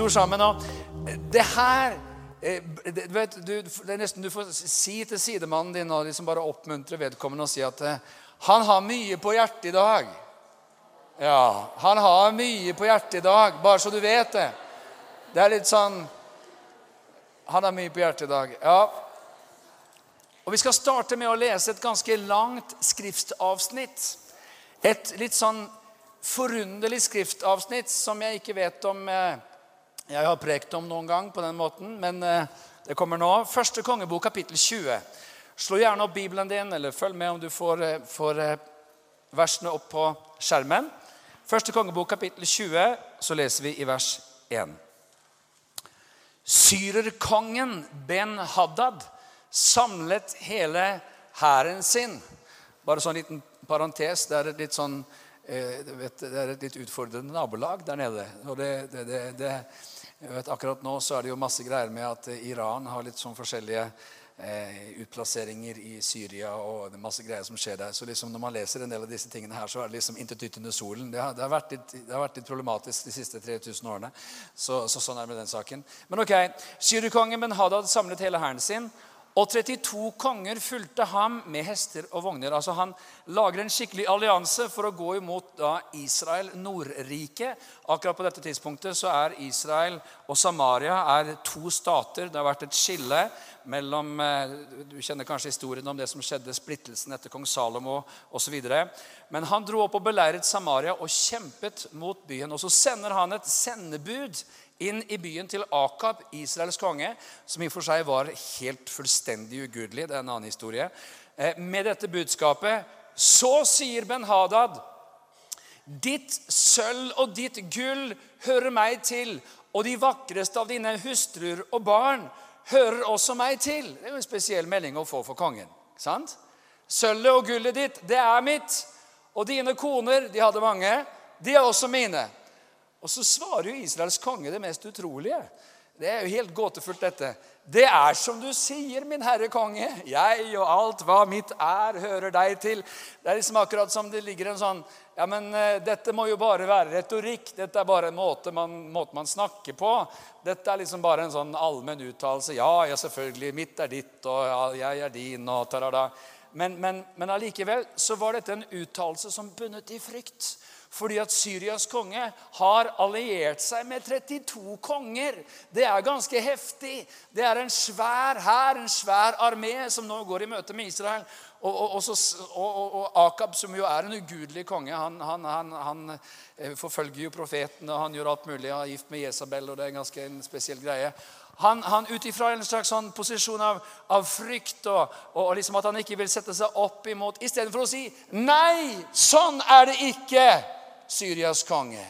ord sammen. Og det her eh, det, vet, du, det er nesten Du får si til sidemannen din og liksom bare oppmuntre vedkommende og si at eh, han har mye på hjertet i dag. Ja, han har mye på hjertet i dag, bare så du vet det. Det er litt sånn Han har mye på hjertet i dag. Ja. Og Vi skal starte med å lese et ganske langt skriftavsnitt. Et litt sånn forunderlig skriftavsnitt som jeg ikke vet om eh, jeg har prekt om noen gang på den måten, men eh, det kommer nå. Første kongebok, kapittel 20. Slå gjerne opp Bibelen din, eller følg med om du får, eh, får versene opp på skjermen. Første kongebok, kapittel 20, så leser vi i vers 1. Syrerkongen Ben-Haddad samlet hele hæren sin. Bare sånn liten parentes. Det er et litt sånn eh, det er et litt utfordrende nabolag der nede. Og det, det, det, vet, akkurat nå så er det jo masse greier med at Iran har litt sånn forskjellige eh, utplasseringer i Syria og det er masse greier som skjer der. Så liksom når man leser en del av disse tingene her, så er det liksom intet nytt under solen. Det har, det, har litt, det har, vært litt, problematisk de siste 3000 årene. Så, så sånn er det med den saken. Men ok, Syriakongen Ben samlet hele hæren sin. Og 32 konger fulgte ham med hester og vogner. Altså Han lager en skikkelig allianse for å gå imot da Israel, Nordriket. Akkurat på dette tidspunktet så er Israel og Samaria er to stater. Det har vært et skille mellom eh, Du kjenner kanskje historien om det som skjedde, splittelsen etter kong Salomo osv. Men han dro opp og beleiret Samaria og kjempet mot byen. Og så sender han et sendebud inn i byen til Akab, Israels konge, som i og for seg var helt fullstendig ugudelig. Det er en annen historie. Eh, med dette budskapet så sier Ben-Hadad Ditt sølv og ditt gull hører meg til, og de vakreste av dine hustruer og barn hører også meg til. Det er jo en spesiell melding å få for kongen. sant? Sølvet og gullet ditt, det er mitt. Og dine koner, de hadde mange, de er også mine. Og så svarer jo Israels konge det mest utrolige. Det er jo helt gåtefullt, dette. Det er som du sier, min herre konge. Jeg og alt hva mitt er, hører deg til. Det er liksom akkurat som det ligger en sånn Ja, men uh, dette må jo bare være retorikk. Dette er bare en måte man, måte man snakker på. Dette er liksom bare en sånn allmenn uttalelse. Ja, ja, selvfølgelig. Mitt er ditt, og ja, jeg er din, og tarada. Men, men, men allikevel så var dette en uttalelse som bundet i frykt. Fordi at Syrias konge har alliert seg med 32 konger. Det er ganske heftig. Det er en svær hær, en svær armé, som nå går i møte med Israel. Og, og, og, så, og, Akab, som jo er en ugudelig konge, han, han, han, han, eh, forfølger jo profeten og han gjør alt mulig. Han er gift med Jesabel, og det er en ganske en spesiell greie. Han, han Ut ifra en slags sånn posisjon av, av frykt og, og, liksom at han ikke vil sette seg opp imot Istedenfor å si 'Nei, sånn er det ikke'. Syrias konge.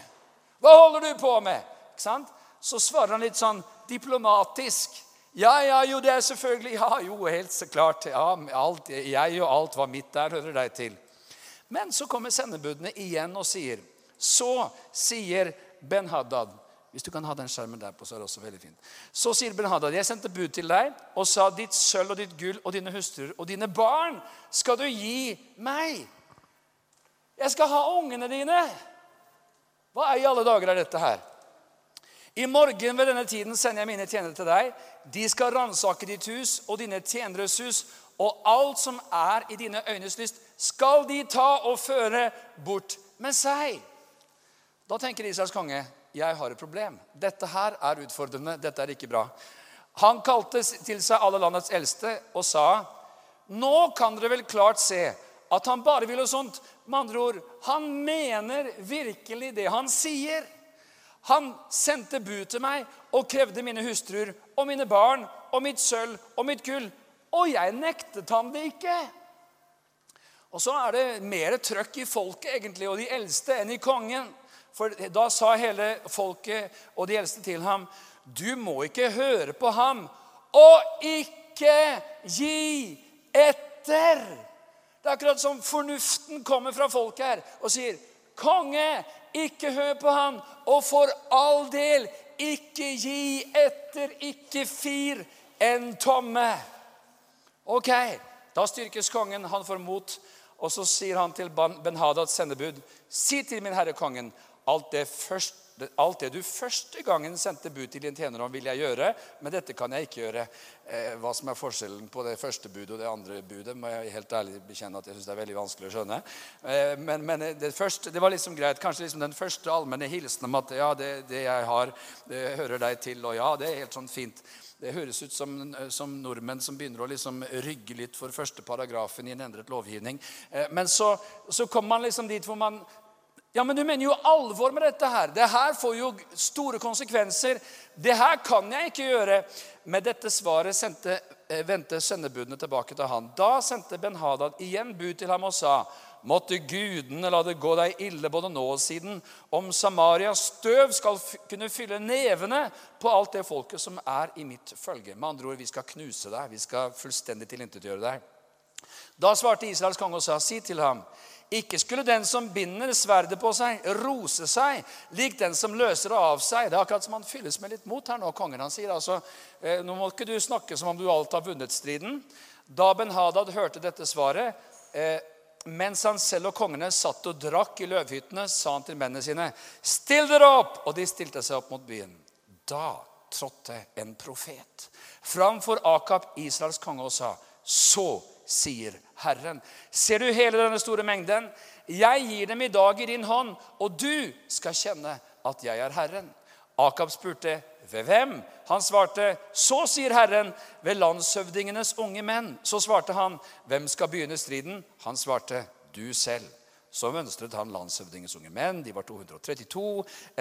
Hva holder du på med? Ikke sant? Så svarer han litt sånn diplomatisk. Ja, ja, jo, det er selvfølgelig Ja, jo, helt så klart. Ja, alt, jeg og alt var mitt der, hører deg til. Men så kommer sendebudene igjen og sier Så sier Ben-Hadad Hvis du kan ha den skjermen der på, så er det også veldig fint. Så sier Ben-Hadad, jeg sendte bud til deg og sa ditt sølv og ditt gull og dine hustruer og dine barn skal du gi meg. Jeg skal ha ungene dine. Hva i alle dager er dette her? I morgen ved denne tiden sender jeg mine tjenere til deg. De skal ransake ditt hus og dine tjeneres hus, og alt som er i dine øynes lyst, skal de ta og føre bort med seg. Da tenker Israels konge jeg har et problem. Dette her er utfordrende. Dette er ikke bra. Han kalte til seg alle landets eldste og sa, nå kan dere vel klart se at han bare vil ha sånt. Med andre ord, han mener virkelig det han sier. Han sendte bud til meg og krevde mine hustruer og mine barn og mitt sølv og mitt gull. Og jeg nektet ham det ikke. Og så er det mer trøkk i folket egentlig, og de eldste enn i kongen. For da sa hele folket og de eldste til ham, du må ikke høre på ham og ikke gi etter. Det er akkurat som fornuften kommer fra folket her og sier, 'Konge, ikke hør på han, og for all del, ikke gi etter, ikke fir en tomme.' Ok, da styrkes kongen, han får mot, og så sier han til Ben-Hadads sendebud, 'Si til min herre kongen, alt det først alt det du første gangen sendte bud til din tjener om, vil jeg gjøre, men dette kan jeg ikke gjøre. Eh, hva som er forskjellen på det første budet og det andre budet, må jeg helt ærlig bekjenne at jeg synes det er veldig vanskelig å skjønne. Eh, men, men det, første, det, var liksom greit. Kanskje liksom den første allmenne hilsen om at ja, det, det jeg har, det hører deg til, og ja, det er helt sånn fint. Det høres ut som, som, nordmenn som begynner å liksom rygge litt for første paragrafen i en endret lovgivning. Eh, men så, så kommer man liksom dit hvor man ja, men du mener jo alvor med dette her. Det her får jo store konsekvenser. Det her kan jeg ikke gjøre. Med dette svaret sendte, eh, vendte sendebudene tilbake til han. Da sendte Ben-Hadad igjen bud til ham og sa:" Måtte gudene la det gå deg ille både nå og siden, om Samarias støv skal kunne fylle nevene på alt det folket som er i mitt følge. Med andre ord, vi skal knuse deg. Vi skal fullstendig tilintetgjøre deg. Da svarte Israels konge og sa, si til ham, ikke skulle den som binder sverdet på seg, rose seg lik den som løser det av seg. Det er akkurat som han fylles med litt mot her nå, kongen. Han sier altså eh, nå må ikke du snakke som om du alt har vunnet striden. Da Ben-Hadad hørte dette svaret, eh, mens han selv og kongene satt og drakk i løvhyttene, sa han til mennene sine, 'Still dere opp!' Og de stilte seg opp mot byen. Da trådte en profet framfor Akab, Israels konge, og sa, 'Så sier Herren. Ser du hele denne store mengden? Jeg gir dem i dag i din hånd, og du skal kjenne at jeg er Herren. Akab spurte, ved hvem? Han svarte, så sier Herren, ved landshøvdingenes unge menn. Så svarte han, hvem skal begynne striden? Han svarte, du selv. Så mønstret han landshøvdingens unge menn. De var 232.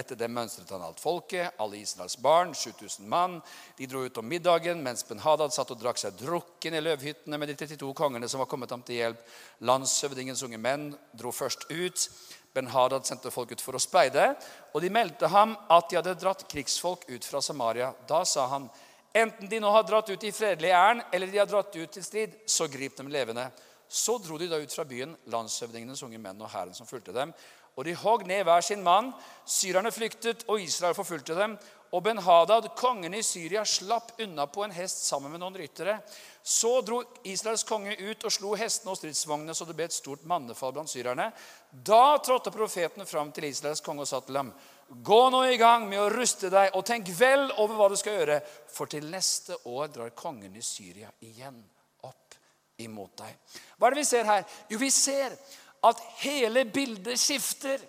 Etter dem mønstret han alt folket, alle Israels barn, 7000 mann. De dro ut om middagen mens Ben-Hadad satt og drakk seg drukken i løvhyttene med de 32 kongene som var kommet ham til hjelp. Landshøvdingens unge menn dro først ut. Ben-Hadad sendte folk ut for å speide, og de meldte ham at de hadde dratt krigsfolk ut fra Samaria. Da sa han, enten de nå har dratt ut i fredelig ærend, eller de har dratt ut til strid, så grip dem levende. Så dro de da ut fra byen, landshøvdingenes unge menn og hæren som fulgte dem. Og de hogg ned hver sin mann. Syrerne flyktet, og Israel forfulgte dem. Og Ben-Hadad, kongen i Syria, slapp unna på en hest sammen med noen ryttere. Så dro Israels konge ut og slo hestene og stridsvognene, så det ble et stort mannefall blant syrerne. Da trådte profeten fram til Israels konge og sa til ham.: Gå nå i gang med å ruste deg, og tenk vel over hva du skal gjøre, for til neste år drar kongen i Syria igjen imot deg. Hva er det vi ser her? Jo, vi ser at hele bildet skifter.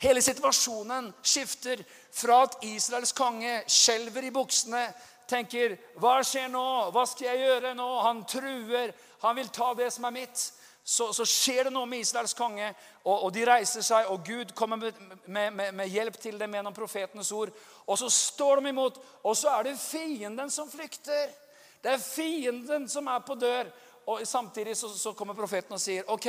Hele situasjonen skifter fra at Israels konge skjelver i buksene, tenker 'Hva skjer nå? Hva skal jeg gjøre nå?' Han truer. Han vil ta det som er mitt. Så, så skjer det noe med Israels konge, og, og, de reiser seg, og Gud kommer med, med, med, med hjelp til dem gjennom profetenes ord. Og så står de imot, og så er det fienden som flykter. Det er fienden som er på dør. Og Samtidig så, så, kommer profeten og sier ok,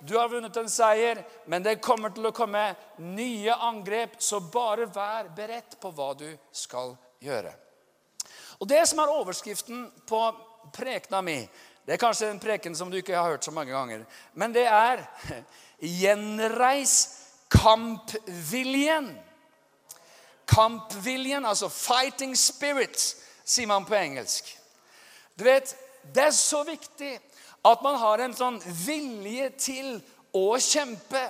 du har vunnet en seier, men det kommer til å komme nye angrep, så bare vær beredt på hva du skal gjøre. Og Det som er overskriften på prekena mi, det er kanskje en preken som du ikke har hørt så mange ganger, men det er 'Gjenreis kampviljen'. Kampviljen, altså 'fighting spirit', sier man på engelsk. Du vet, det er så viktig at man har en sånn vilje til å kjempe.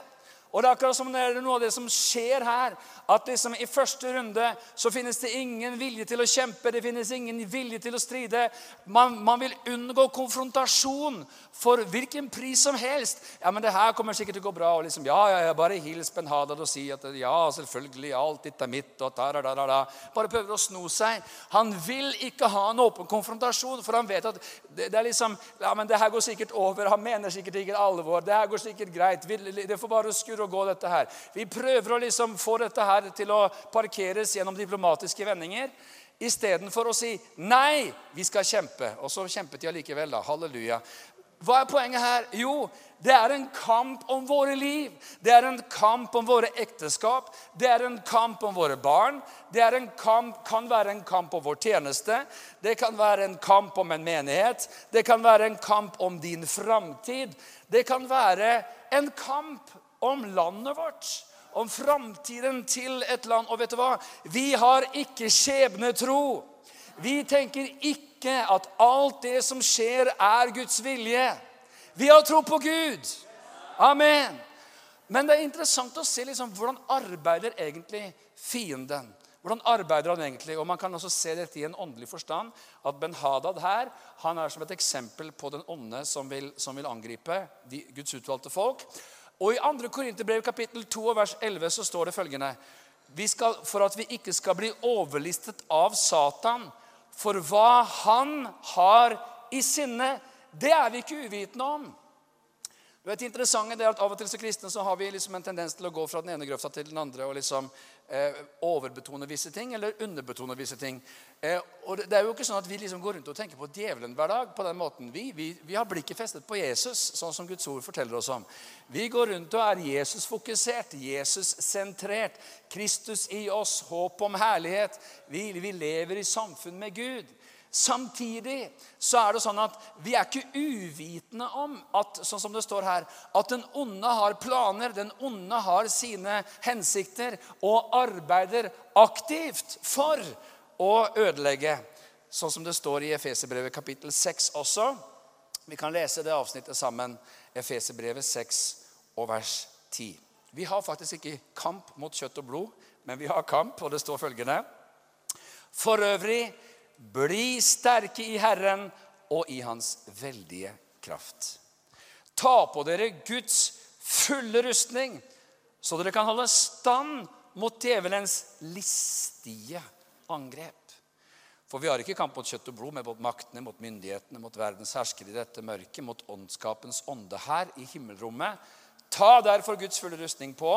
Og det er akkurat som det er noe av det som skjer her. At liksom i første runde så finnes det ingen vilje til å kjempe, det finnes ingen vilje til å stride. Man, man vil unngå konfrontasjon for hvilken pris som helst. Ja, men det her kommer sikkert til å gå bra. og liksom, ja, ja, ja, Bare hils Ben-Hadad og si at ja, selvfølgelig, alt ditt er mitt. og da, da, da, da. Bare prøver å sno seg. Han vil ikke ha en åpen konfrontasjon, for han vet at det, det er liksom, ja, men det her går sikkert over. Han mener sikkert ikke alvor. Det her går sikkert greit. Det får bare skure å gå, dette her. Vi prøver å liksom få dette her til å parkeres gjennom diplomatiske vendinger. Istedenfor å si nei, vi skal kjempe. Og så kjempet de allikevel. da, Halleluja. Hva er poenget her? Jo, det er en kamp om våre liv. Det er en kamp om våre ekteskap. Det er en kamp om våre barn. Det en kamp, kan være en kamp om vår tjeneste. Det kan være en kamp om en menighet. Det kan være en kamp om din framtid. Det kan være en kamp om landet vårt, om framtiden til et land. Og vet du hva? Vi har ikke skjebnetro. Vi tenker ikke at alt det som skjer, er Guds vilje. Vi har tro på Gud. Amen. Men det er interessant å se liksom, hvordan arbeider egentlig fienden. Hvordan arbeider han egentlig? Og Man kan også se dette i en åndelig forstand. At Ben-Hadad her han er som et eksempel på den ånde som som vil angripe de Guds utvalgte folk. Og I 2. Korinterbrev kapittel 2 vers 11 så står det følgende skal, For at vi ikke skal bli overlistet av Satan for hva han har i sinne, det er vi ikke uvitende om. Du vet, det interessante er at Av og til som kristne så har vi liksom en tendens til å gå fra den ene grøfta til den andre og liksom eh, overbetone visse ting eller underbetone visse ting. Eh, og det, er jo ikke sånn at vi liksom går rundt og tenker på djevelen hver dag. på den måten. Vi, vi, vi, har blikket festet på Jesus, sånn som Guds ord forteller oss om. Vi går rundt og er Jesus-fokusert, Jesus-sentrert. Kristus i oss, håp om herlighet. Vi, vi lever i samfunn med Gud. Samtidig så er det sånn at vi er ikke uvitende om at sånn som det står her, at den onde har planer, den onde har sine hensikter og arbeider aktivt for å ødelegge. Sånn som det står i Efeserbrevet kapittel 6 også. Vi kan lese det avsnittet sammen. Efeserbrevet 6 og vers 10. Vi har faktisk ikke kamp mot kjøtt og blod, men vi har kamp, og det står følgende For øvrig bli sterke i Herren og i Hans veldige kraft. Ta på dere Guds fulle rustning, så dere kan holde stand mot djevelens listige angrep. For vi har ikke kamp mot kjøtt og blod, men mot maktene, mot myndighetene, mot verdens herskere i dette mørket, mot åndskapens ånde her i himmelrommet. Ta derfor Guds fulle rustning på,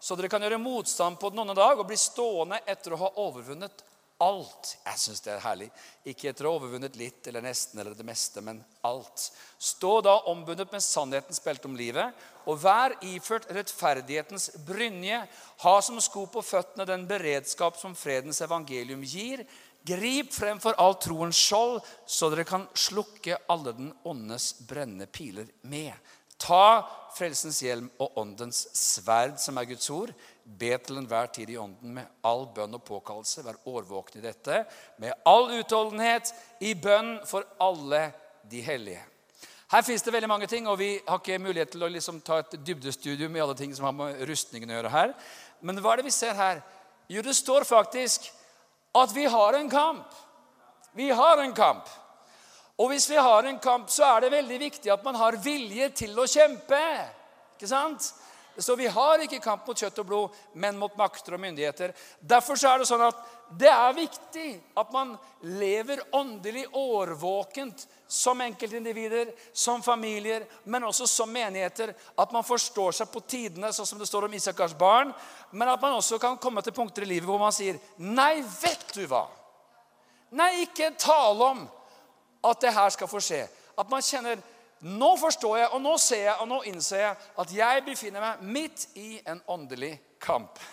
så dere kan gjøre motstand på den onde dag og bli stående etter å ha overvunnet alt. Jeg syns det er herlig. Ikke etter å ha overvunnet litt eller nesten eller det meste, men alt. Stå da ombundet med sannhetens belte om livet, og vær iført rettferdighetens brynje. Ha som sko på føttene den beredskap som fredens evangelium gir. Grip fremfor alt troens skjold, så dere kan slukke alle den åndes brennende piler med. Ta frelsens hjelm og åndens sverd, som er Guds ord. Be til enhver tid i ånden med all bønn og påkallelse. Vær årvåken i dette. Med all utholdenhet i bønn for alle de hellige. Her fins det veldig mange ting, og vi har ikke mulighet til å liksom ta et dybdestudium i alle ting som har med rustningen å gjøre her. Men hva er det vi ser her? Jo, det står faktisk at vi har en kamp. Vi har en kamp. Og hvis vi har en kamp, så er det veldig viktig at man har vilje til å kjempe. Ikke sant? Så vi har ikke kamp mot kjøtt og blod, men mot makter og myndigheter. Derfor er det sånn at det er viktig at man lever åndelig årvåkent som enkeltindivider, som familier, men også som menigheter. At man forstår seg på tidene, sånn som det står om Isakars barn. Men at man også kan komme til punkter i livet hvor man sier Nei, vet du hva? Nei, ikke tale om at det her skal få skje. At man kjenner nå forstår jeg, og nå ser jeg, og nå innser jeg at jeg befinner meg midt i en åndelig kamp.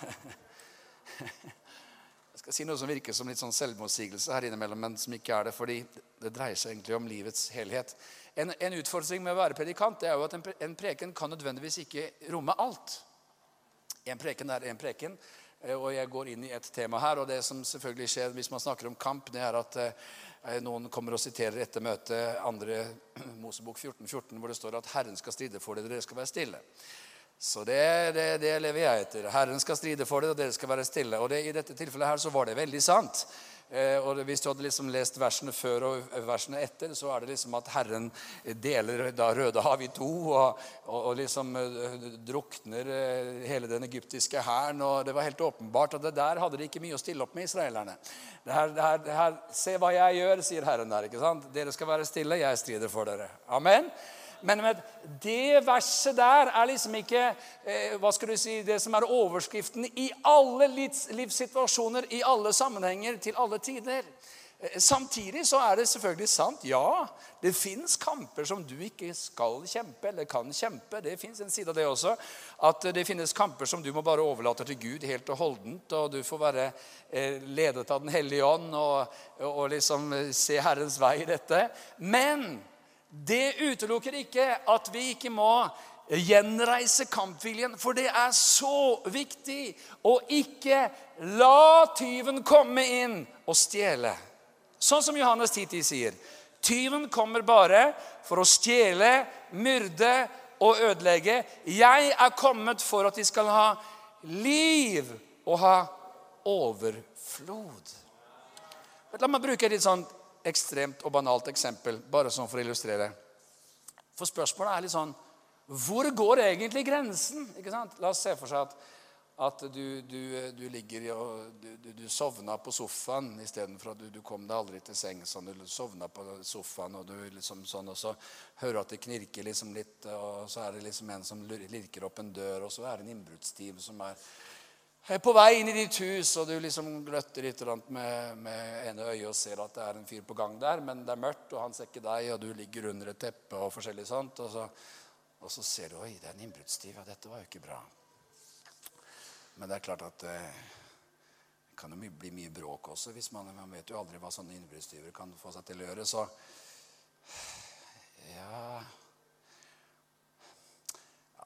Jeg skal si noe som virker som litt sånn selvmotsigelse her innimellom, men som ikke er det, fordi det dreier seg egentlig om livets helhet. En, en utfordring med å være predikant det er jo at en, en preken kan nødvendigvis ikke romme alt. En preken er en preken. Eh, og jeg går inn i et tema her. og Det som selvfølgelig skjer hvis man snakker om kamp, det er at eh, noen kommer og siterer etter møtet 2. Mosebok 14, 14, hvor det står at 'Herren skal stride for dere, dere skal være stille'. Så det, det, det, lever jeg etter. Herren skal stride for det, og dere skal være stille. Og det, I dette tilfellet her så var det veldig sant. Eh, og Hvis du hadde liksom lest versene før og versene etter, så er det liksom at Herren deler da Rødehavet i to og, og, og, liksom eh, drukner eh, hele den egyptiske hæren. Det var helt åpenbart at det der hadde de ikke mye å stille opp med, israelerne. Det her, det her, det her, Se hva jeg gjør, sier Herren der. ikke sant? Dere skal være stille, jeg strider for dere. Amen. Men med det verset der er liksom ikke eh, hva skal du si, det som er overskriften i alle livs, livssituasjoner, i alle sammenhenger, til alle tider. Eh, samtidig så er det selvfølgelig sant. Ja, det fins kamper som du ikke skal kjempe eller kan kjempe. Det fins en side av det også. At det finnes kamper som du må bare overlate til Gud helt og holdent. Og du får være eh, ledet av Den hellige ånd og, og liksom se Herrens vei i dette. Men det utelukker ikke at vi ikke må gjenreise kampviljen, for det er så viktig å ikke la tyven komme inn og stjele. Sånn som Johannes 10.10 sier. Tyven kommer bare for å stjele, myrde og ødelegge. Jeg er kommet for at de skal ha liv og ha overflod. La meg bruke et litt sånn ekstremt og banalt eksempel, bare sånn for å illustrere. For spørsmålet er litt sånn Hvor går egentlig grensen? Ikke sant? La oss se for seg at, at du, du, du, ligger og du, du sovna på sofaen istedenfor at du, du kom deg aldri til seng. Sånn, du sovna på sofaen, og du liksom sånn, og så hører du at det knirker liksom litt, og så er det liksom en som lirker opp en dør, og så er det en innbruddstyv som er på vei inn i ditt hus, og du liksom gløtter litt med, med ene øyet og ser at det er en fyr på gang der, men det er mørkt, og han ser ikke deg, og du ligger under et teppe og forskjellig sånt. Og så, og så ser du Oi, det er en innbruddstyv. Ja, dette var jo ikke bra. Men det er klart at eh, det kan jo bli mye bråk også. hvis Man, man vet jo aldri hva sånne innbruddstyver kan få seg til å gjøre. Så ja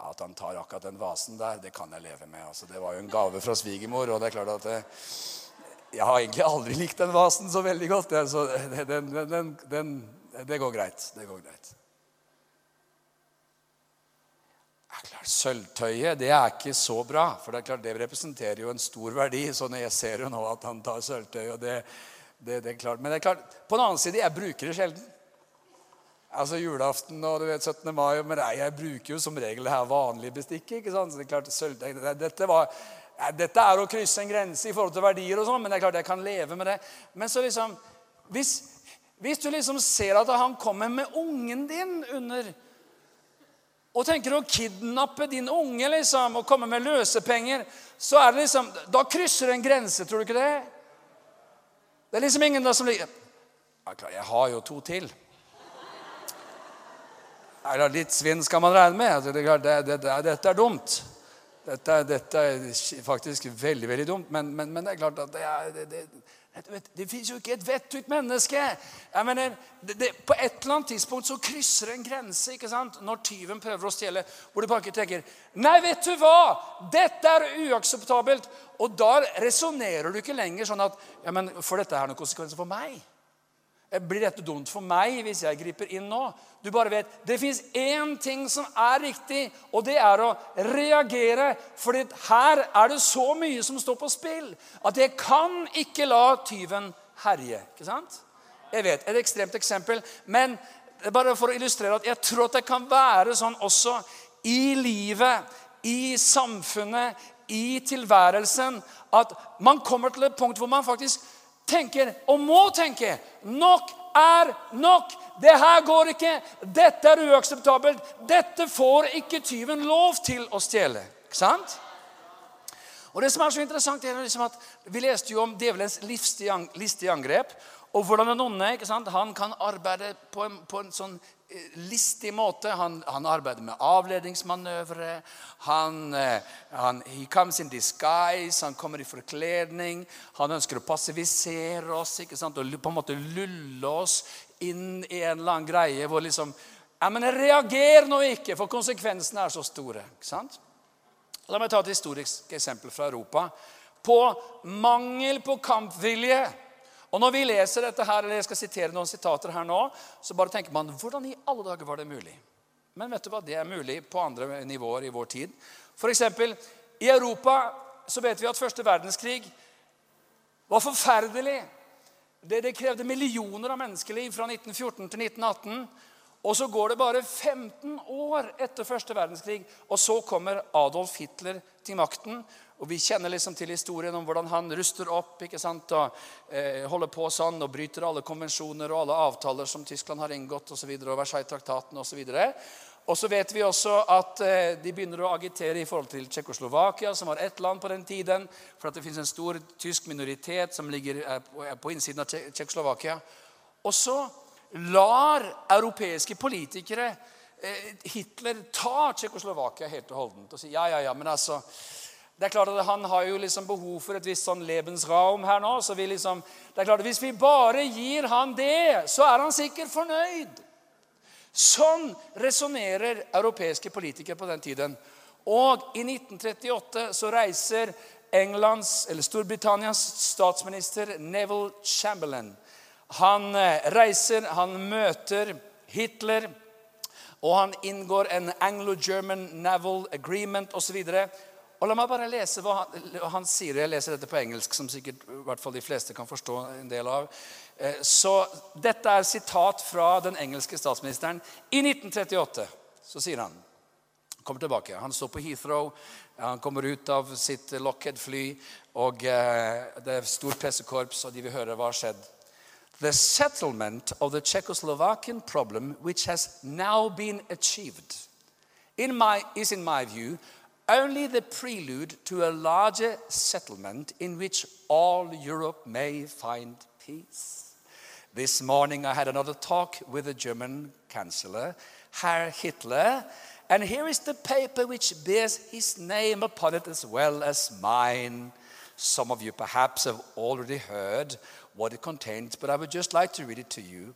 at han tar akkurat den vasen der, det kan jeg leve med. Altså, det var jo en gave fra svigermor. Og det er klart at det, jeg har egentlig aldri likt den vasen så veldig godt. Det, så den, den, den, det går greit. Det går greit. Sølvtøyet det er ikke så bra, for det er klart det representerer jo en stor verdi. Så når jeg ser jo nå at han tar sølvtøy, og det, det, det er klart. Men det er klart, på den annen side, jeg bruker det sjelden. Altså julaften og du vet 17. mai Men jeg bruker jo som regel det her vanlige bestikket. ikke sant? Så det er klart, dette, var, dette er å krysse en grense i forhold til verdier, og sånn, men det er klart jeg kan leve med det. Men så liksom, hvis, hvis du liksom ser at han kommer med ungen din under og tenker å kidnappe din unge liksom, og komme med løsepenger, så er det liksom, da krysser det en grense, tror du ikke det? Det er liksom ingen der som ligger Jeg har jo to til. Eller litt svinn skal man regne med. Altså, det, det, det, dette er dumt. Dette, dette, er faktisk veldig veldig dumt. Men, men, men det er klart at det, er, det, det fins jo ikke et vettug menneske. Jeg mener, på et eller annet tidspunkt så krysser en grense ikke sant? når tyven prøver å stjele. Hvor du bare ikke tenker Nei, vet du hva? Dette er uakseptabelt. Og da resonnerer du ikke lenger sånn at ja, men Får dette her noen konsekvenser for meg? Blir dette dumt for meg hvis jeg griper inn nå? Du bare vet, Det fins én ting som er riktig, og det er å reagere. For her er det så mye som står på spill, at jeg kan ikke la tyven herje. Ikke sant? Jeg vet, Et ekstremt eksempel, men bare for å illustrere at jeg tror at det kan være sånn også i livet, i samfunnet, i tilværelsen, at man kommer til et punkt hvor man faktisk tenker og må tenke nok er nok. Det her går ikke. Dette er uakseptabelt. Dette får ikke tyven lov til å stjele. Ikke sant? Og det som er så interessant, er liksom at Vi leste jo om djevelens listige angrep. Og hvordan en onde han kan arbeide på en, på en sånn listig måte. Han, han arbeider med avledningsmanøvre. Han, eh, han, he comes in disguise, han kommer i forkledning. Han ønsker å passivisere oss ikke sant? og på en måte lulle oss inn i en eller annen greie hvor liksom ja, men Reager nå ikke, for konsekvensene er så store. ikke sant? La meg ta et historisk eksempel fra Europa. På mangel på kampvilje og Når vi leser dette her, eller jeg skal sitere noen sitater her nå, så bare tenker man hvordan i alle dager var det mulig? Men vet du hva, det er mulig på andre nivåer i vår tid. F.eks. i Europa så vet vi at første verdenskrig var forferdelig. Det, det krevde millioner av menneskeliv fra 1914 til 1918. Og så går det bare 15 år etter første verdenskrig, og så kommer Adolf Hitler til makten. Og Vi kjenner liksom til historien om hvordan han ruster opp ikke sant, og eh, holder på sånn, og bryter alle konvensjoner og alle avtaler som Tyskland har inngått, og, så videre, og Versailles-traktaten osv. Og så vet vi også at eh, de begynner å agitere i forhold til Tsjekkoslovakia, som var ett land på den tiden, for at det fins en stor tysk minoritet som ligger eh, på, på innsiden av Tsjekkoslovakia. Og så lar europeiske politikere eh, Hitler ta Tsjekkoslovakia helt og holdent og si ja, ja, ja, men altså det er klart at Han har jo liksom behov for et visst sånn lebensraum her nå. så vi liksom, det er klart at Hvis vi bare gir han det, så er han sikkert fornøyd. Sånn resonnerer europeiske politikere på den tiden. Og i 1938 så reiser Englands, eller Storbritannias statsminister Neville Chamberlain. Han eh, reiser, han møter Hitler. Og han inngår en Anglo-German Naval Agreement osv. Og la meg bare lese hva han, han, sier. Jeg leser dette på engelsk, som sikkert i hvert fall de fleste kan forstå en del av. Eh, så dette er sitat fra den engelske statsministeren. I 1938 så sier han kommer tilbake. Han står på Heathrow. Han kommer ut av sitt Lockhead-fly. og eh, Det er stort pressekorps, og de vil høre hva har skjedd. The settlement of the Czechoslovakian problem, which has now been achieved, in my, is in my view only the prelude to a larger settlement in which all Europe may find peace. This morning I had another talk with the German Chancellor, Herr Hitler, and here is the paper which bears his name upon it as well as mine. Some of you perhaps have already heard what it contains, but I would just like to read it to you.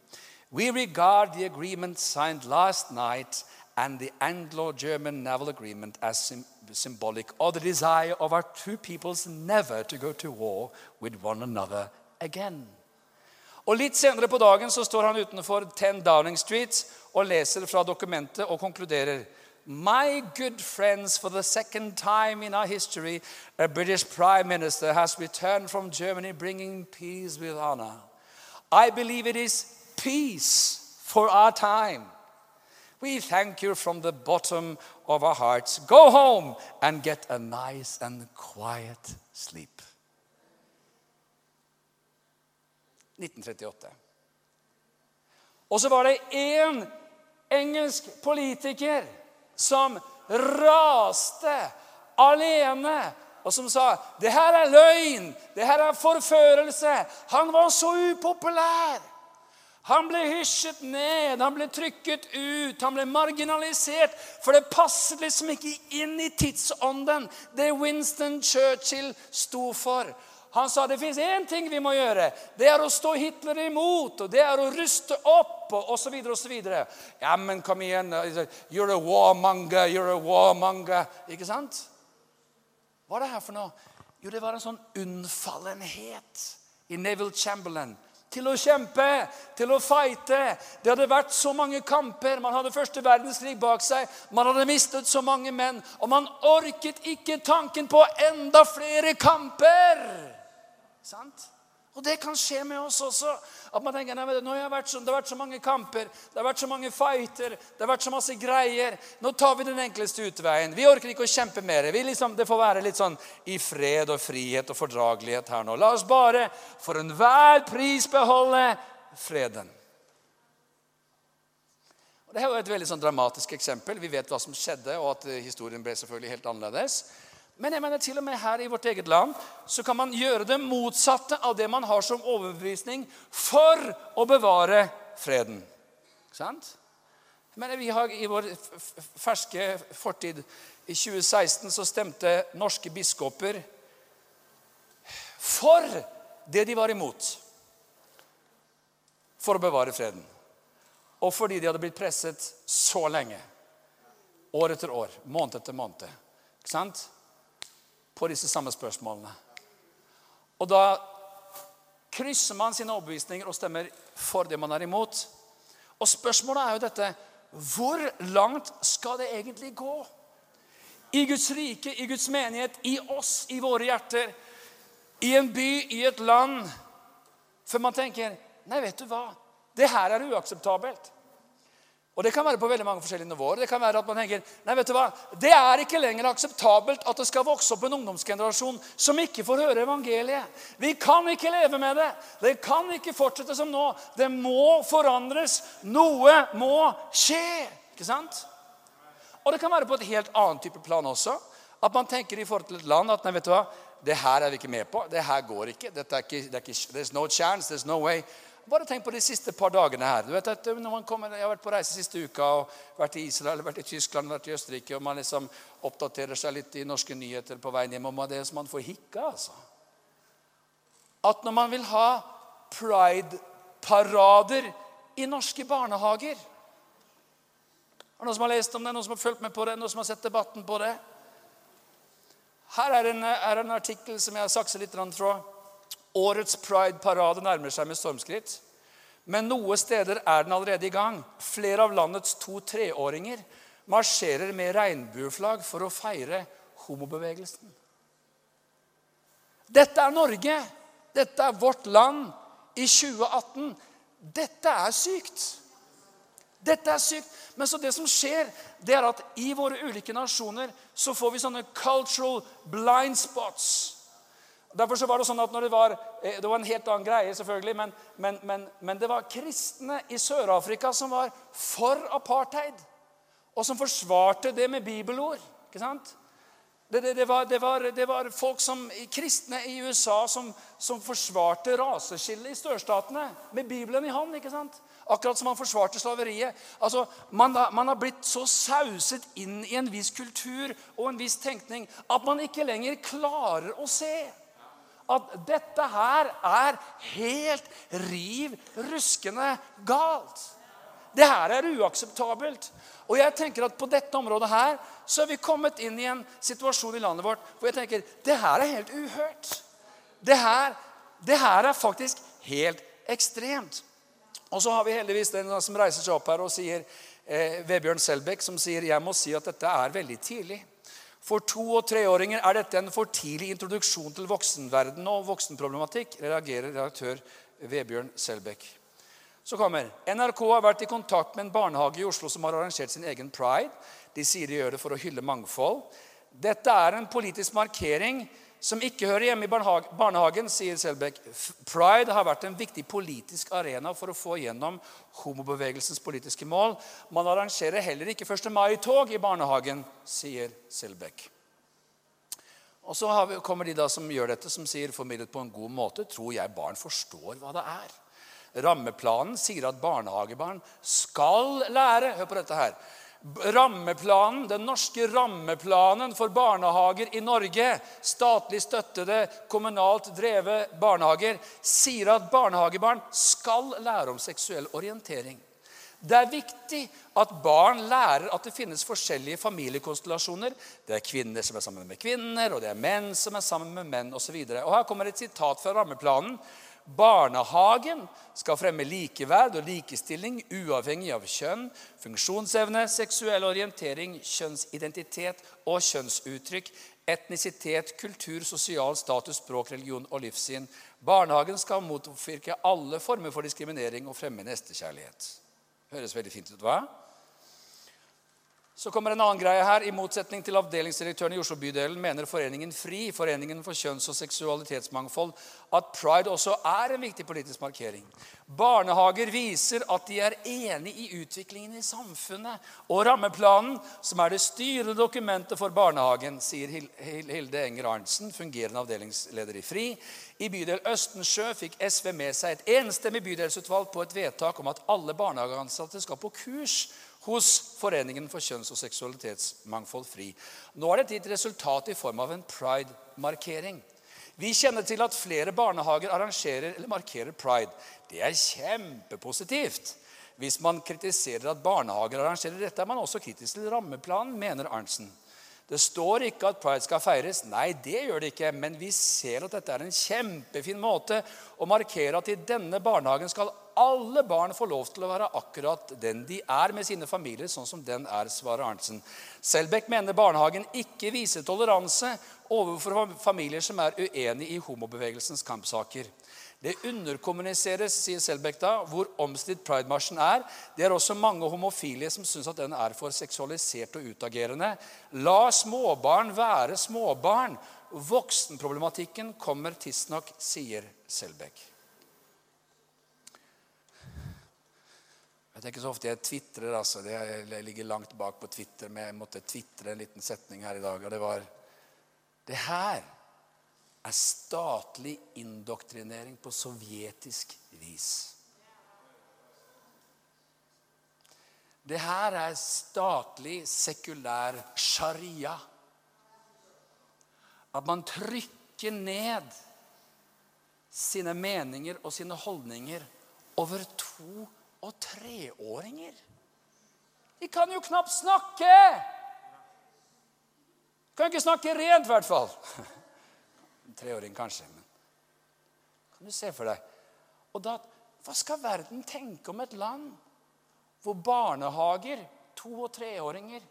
We regard the agreement signed last night and the Anglo German naval agreement as symbolic of the desire of our two peoples never to go to war with one another again. Og Litt senere på dagen så står han utenfor 10 Downing Street og leser fra dokumentet og konkluderer My good friends, for the second time in our history, a British Prime Minister has returned from Germany bringing peace with honor. I believe it is peace for our time. We thank you from the bottom of our hearts. Go home and get a nice and quiet sleep. 1938. Og så var det én engelsk politiker som raste alene, og som sa det her er løgn, det her er forførelse. Han var så upopulær. Han ble hysjet ned, han ble trykket ut, han ble marginalisert. For det passet liksom ikke inn i tidsånden, det Winston Churchill sto for. Han sa det fins én ting vi må gjøre. Det er å stå Hitler imot. og Det er å ruste opp og osv. osv. Ja, men kom igjen. You're a warmonger, you're a warmonger. Ikke sant? Hva er det her for noe? Jo, det var en sånn unnfallenhet i Neville Chamberlain til å kjempe, til å fighte. Det hadde vært så mange kamper. Man hadde første verdenskrig bak seg. Man hadde mistet så mange menn. Og man orket ikke tanken på enda flere kamper. Sant? Og det kan skje med oss også. At man tenker nei, nå har vært så, Det har vært så mange kamper, det har vært så mange fighter, det har vært så masse greier. Nå tar vi den enkleste utveien. Vi orker ikke å kjempe mer. Liksom, det får være litt sånn i fred og frihet og fordragelighet her nå. La oss bare for enhver pris beholde freden. Og Det er jo et veldig sånn dramatisk eksempel. Vi vet hva som skjedde, og at historien ble selvfølgelig helt annerledes. Men jeg mener til og med her i vårt eget land så kan man gjøre det motsatte av det man har som overbevisning for å bevare freden. Sant? Men vi har I vår ferske fortid i 2016 så stemte norske biskoper for det de var imot. For å bevare freden. Og fordi de hadde blitt presset så lenge. År etter år, måned etter måned. Ikke sant? På disse samme spørsmålene. Og da krysser man sine overbevisninger og stemmer for det man er imot. Og spørsmålet er jo dette Hvor langt skal det egentlig gå? I Guds rike, i Guds menighet, i oss, i våre hjerter, i en by, i et land, før man tenker Nei, vet du hva? Det her er uakseptabelt. Og Det kan være på veldig mange forskjellige nivåer. Det kan være at man tenker nei, vet du hva, det er ikke lenger akseptabelt at det skal vokse opp en ungdomsgenerasjon som ikke får høre evangeliet. Vi kan ikke leve med det. Det kan ikke fortsette som nå. Det må forandres. Noe må skje. Ikke sant? Og det kan være på et helt annet type plan også. At man tenker i forhold til et land at nei, vet du hva, det her er vi ikke med på. Det her går ikke. Dette er ikke, det er ikke There's no chance. There's no way. Bare tenk på de siste par dagene her. Du vet at når man kommer, Jeg har vært på reise siste uka og vært i Israel, vært i Tyskland, vært i Østerrike. og Man liksom oppdaterer seg litt i norske nyheter på veien hjem. og det er som man får hikka. altså. At når man vil ha pride-parader i norske barnehager Er det noen som har lest om det, noen som har fulgt med på det, noen som har sett debatten på det? Her er en, er en artikkel som jeg har saksa litt fra. Årets Pride-parade nærmer seg med stormskritt. Men noen steder er den allerede i gang. Flere av landets to-treåringer marsjerer med regnbueflagg for å feire homobevegelsen. Dette er Norge. Dette er vårt land i 2018. Dette er sykt. Dette er sykt. Men så det som skjer, det er at i våre ulike nasjoner så får vi sånne cultural blind spots. Derfor så var Det sånn at det var eh, det var en helt annen greie, selvfølgelig, men, men, men, men det var kristne i Sør-Afrika som var for apartheid, og som forsvarte det med bibelord. ikke sant? Det, det, det, var, var, det, var, folk som, kristne i USA som, som forsvarte raseskillet i størstatene med Bibelen i hånd. ikke sant? Akkurat som man forsvarte slaveriet. Altså, man, man, har blitt så sauset inn i en viss kultur og en viss tenkning at man ikke lenger klarer å se at dette her er helt riv ruskende galt. Det her er uakseptabelt. Og jeg tenker at på dette området her så er vi kommet inn i en situasjon i landet vårt hvor jeg tenker det her er helt uhørt. Det her, det her er faktisk helt ekstremt. Og så har vi heldigvis den som reiser seg opp her og sier eh, Vebjørn Selbekk, som sier jeg må si at dette er veldig tidlig. For to- og treåringer er dette en for tidlig introduksjon til voksenverden og voksenproblematikk, reagerer redaktør Vebjørn Selbekk. Så kommer NRK har vært i kontakt med en barnehage i Oslo som har arrangert sin egen pride. De sier de gjør det for å hylle mangfold. Dette er en politisk markering som ikke hører hjemme i barnehagen, sier Selbekk. Pride har vært en viktig politisk arena for å få gjennom homobevegelsens politiske mål. Man arrangerer heller ikke 1. mai-tog i barnehagen, sier Selbekk. Og Så kommer de da som gjør dette, som sier formidlet på en god måte. Tror jeg barn forstår hva det er. Rammeplanen sier at barnehagebarn skal lære Hør på dette her. Rammeplanen, Den norske rammeplanen for barnehager i Norge, statlig støttede, kommunalt drevet barnehager, sier at barnehagebarn skal lære om seksuell orientering. Det er viktig at barn lærer at det finnes forskjellige familiekonstellasjoner. Det er kvinner som er sammen med kvinner, og det er menn som er sammen med menn osv. Her kommer et sitat fra rammeplanen Barnehagen skal fremme likeverd og likestilling uavhengig av kjønn, funksjonsevne, seksuell orientering, kjønnsidentitet og kjønnsuttrykk, etnisitet, kultur, sosial status, språk, religion og livssyn. Barnehagen skal motvirke alle former for diskriminering og fremme nestekjærlighet. Høres veldig fint ut, hva? Så kommer en annen greie her. I motsetning til avdelingsdirektøren i Oslo-bydelen mener Foreningen FRI, Foreningen for kjønns- og seksualitetsmangfold, at pride også er en viktig politisk markering. Barnehager viser at de er enig i utviklingen i samfunnet. Og rammeplanen, som er det styrende dokumentet for barnehagen, sier Hilde Enger Arntzen, fungerende avdelingsleder i FRI. I bydel Østensjø fikk SV med seg et enstemmig bydelsutvalg på et vedtak om at alle barnehageansatte skal på kurs hos Foreningen for kjønns- og seksualitetsmangfold FRI. Nå er dette gitt resultat i form av en pride-markering. Vi kjenner til at flere barnehager arrangerer eller markerer pride. Det er kjempepositivt. Hvis man kritiserer at barnehager arrangerer dette, er man også kritisk til rammeplanen, mener Arntzen. Det står ikke at pride skal feires. Nei, det gjør det ikke. Men vi ser at dette er en kjempefin måte å markere at i denne barnehagen skal alle barn få lov til å være akkurat den de er med sine familier, sånn som den er, svarer Arntzen. Selbekk mener barnehagen ikke viser toleranse overfor familier som er uenig i homobevegelsens kampsaker. Det underkommuniseres, sier Selbekk da, hvor omstridt Pride-marsjen er. Det er også mange homofile som syns at den er for seksualisert og utagerende. La småbarn være småbarn. Voksenproblematikken kommer tidsnok, sier Selbekk. Jeg tenker så ofte jeg tvitrer. altså. Jeg ligger langt bak på Twitter, men jeg måtte tvitre en liten setning her i dag. og Det var Det her er statlig indoktrinering på sovjetisk vis. Det her er statlig, sekulær sharia. At man trykker ned sine meninger og sine holdninger over to og treåringer. De kan jo knapt snakke! Kan ikke snakke rent, i hvert fall. Treåring kanskje. Men kan du se for deg Og da Hva skal verden tenke om et land hvor barnehager, to- og treåringer,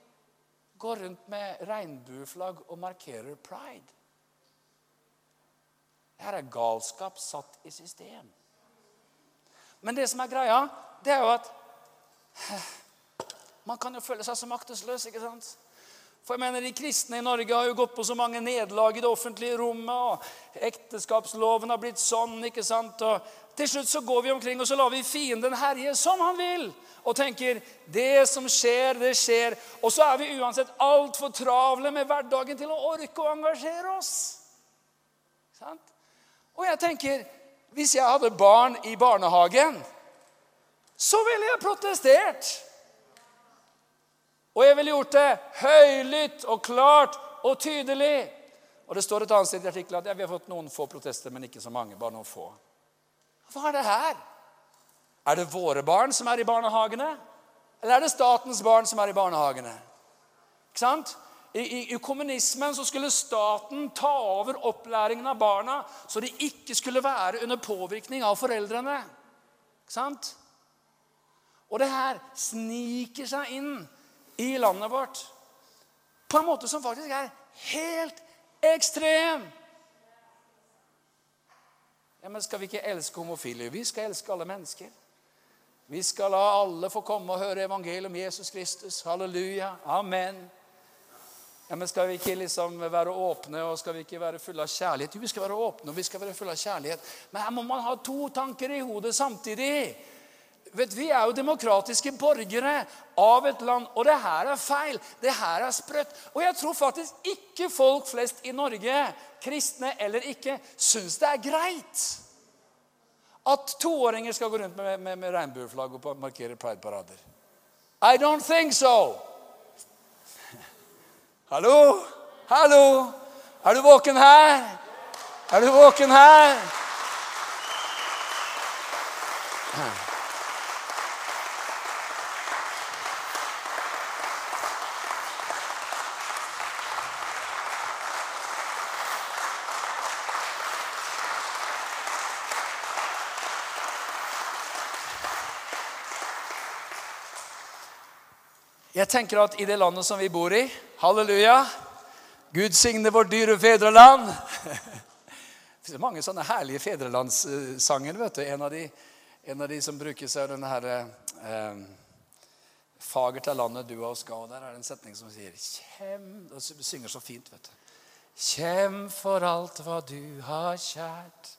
går rundt med regnbueflagg og markerer pride? Her er galskap satt i system. Men det som er greia, det er jo at man kan jo føle seg så maktesløs. ikke sant? For jeg mener, De kristne i Norge har jo gått på så mange nederlag i det offentlige rommet. og Ekteskapsloven har blitt sånn. ikke sant? Og Til slutt så går vi omkring og så lar vi fienden herje som han vil. Og tenker det som skjer, det skjer. Og så er vi uansett altfor travle med hverdagen til å orke å engasjere oss. Sant? Og jeg tenker hvis jeg hadde barn i barnehagen, så ville jeg protestert. Og jeg ville gjort det høylytt og klart og tydelig. Og Det står et annet sted i artikkelen at ja, vi har fått noen få protester, men ikke så mange. bare noen få. Hva er det her? Er det våre barn som er i barnehagene? Eller er det statens barn som er i barnehagene? Ikke sant? I, i, I, kommunismen så skulle staten ta over opplæringen av barna, så de ikke skulle være under påvirkning av foreldrene. Ikke sant? Og det her sniker seg inn i landet vårt på en måte som faktisk er helt ekstrem. Ja, men Skal vi ikke elske homofile? Vi skal elske alle mennesker. Vi skal la alle få komme og høre evangeliet om Jesus Kristus. Halleluja. Amen. Ja, men Skal vi ikke liksom være åpne og skal vi ikke være fulle av kjærlighet? Jo, vi skal være åpne og vi skal være fulle av kjærlighet. Men her må man ha to tanker i hodet samtidig. Vet, vi er jo demokratiske borgere av et land, og det her er feil. Det her er sprøtt. Og jeg tror faktisk ikke folk flest i Norge, kristne eller ikke, syns det er greit at toåringer skal gå rundt med, med, med regnbueflagg og markere prideparader. I don't think so. Hallo? Hallo? Er du våken her? Er du våken her? Jeg tenker at i det landet som vi bor i Halleluja! Gud signe vårt dyre fedreland. Det er mange sånne herlige fedrelandssanger. vet du. En av de, en av de som brukes, er denne herre eh, Fagert er landet du av oss ga. Der er det en setning som sier Kjem Og synger så fint, vet du. Kjem for alt hva du har kjært.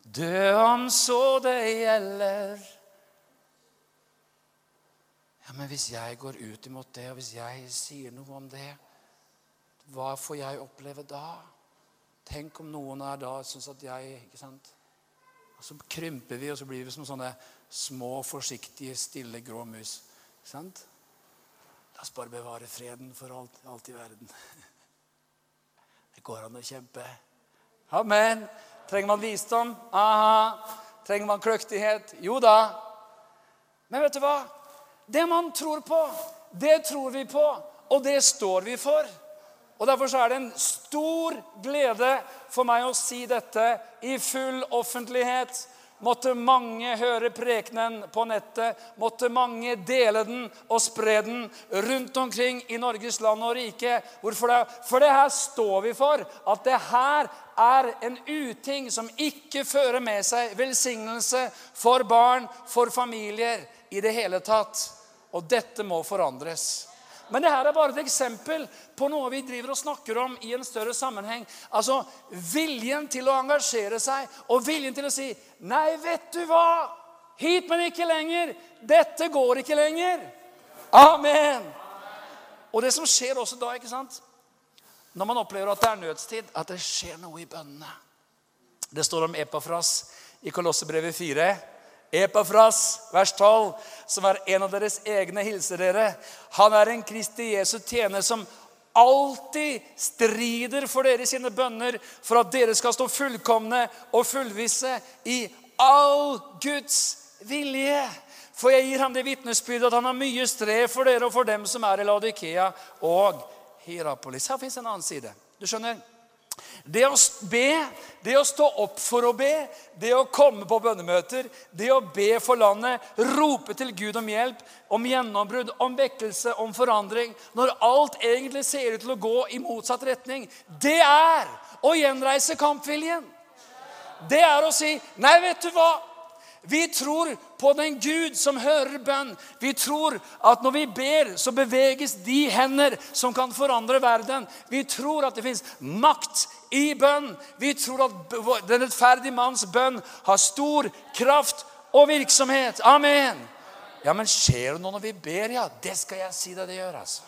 Dø om så det gjelder. Ja, Men hvis jeg går ut imot det, og hvis jeg sier noe om det, hva får jeg oppleve da? Tenk om noen er da syns at jeg ikke sant? Og Så krymper vi, og så blir vi som sånne små, forsiktige, stille, grå mus. Ikke sant? La oss bare bevare freden for alt, alt i verden. Det går an å kjempe. Amen. Trenger man visdom? Aha. Trenger man kløktighet? Jo da. Men vet du hva? Det man tror på, det tror vi på, og det står vi for. Og Derfor er det en stor glede for meg å si dette i full offentlighet. Måtte mange høre prekenen på nettet. Måtte mange dele den og spre den rundt omkring i Norges land og rike. Hvorfor det? For det her står vi for. At det her er en uting som ikke fører med seg velsignelse for barn, for familier i det hele tatt. Og dette må forandres. Men det her er bare et eksempel på noe vi driver og snakker om i en større sammenheng. Altså viljen til å engasjere seg og viljen til å si 'Nei, vet du hva? Hit, men ikke lenger. Dette går ikke lenger.' Amen. Og det som skjer også da, ikke sant? når man opplever at det er nødstid, at det skjer noe i bønnene. Det står om Epafras i Kolossebrevet 4. Epafras, vers 12, som er en av deres egne, hilser dere. Han er en Kristi Jesu tjener som alltid strider for dere i sine bønner, for at dere skal stå fullkomne og fullvisse i all Guds vilje. For jeg gir ham det vitnesbyrdet at han har mye strev for dere og for dem som er i Laudikea og Hierapolis. Her fins en annen side. Du skjønner, Det å be, det å stå opp for å be, det å komme på bønnemøter, det å be for landet, rope til Gud om hjelp, om gjennombrudd, om vekkelse, om forandring, når alt egentlig ser ut til å gå i motsatt retning, det er å gjenreise kampviljen. Det er å si Nei, vet du hva? Vi tror på den Gud som hører bønn. Vi tror at når vi ber, så beveges de hender som kan forandre verden. Vi tror at det fins makt i bønn. Vi tror at den rettferdige manns bønn har stor kraft og virksomhet. Amen. Ja, men skjer det noe når vi ber? Ja, det skal jeg si deg det gjør. altså.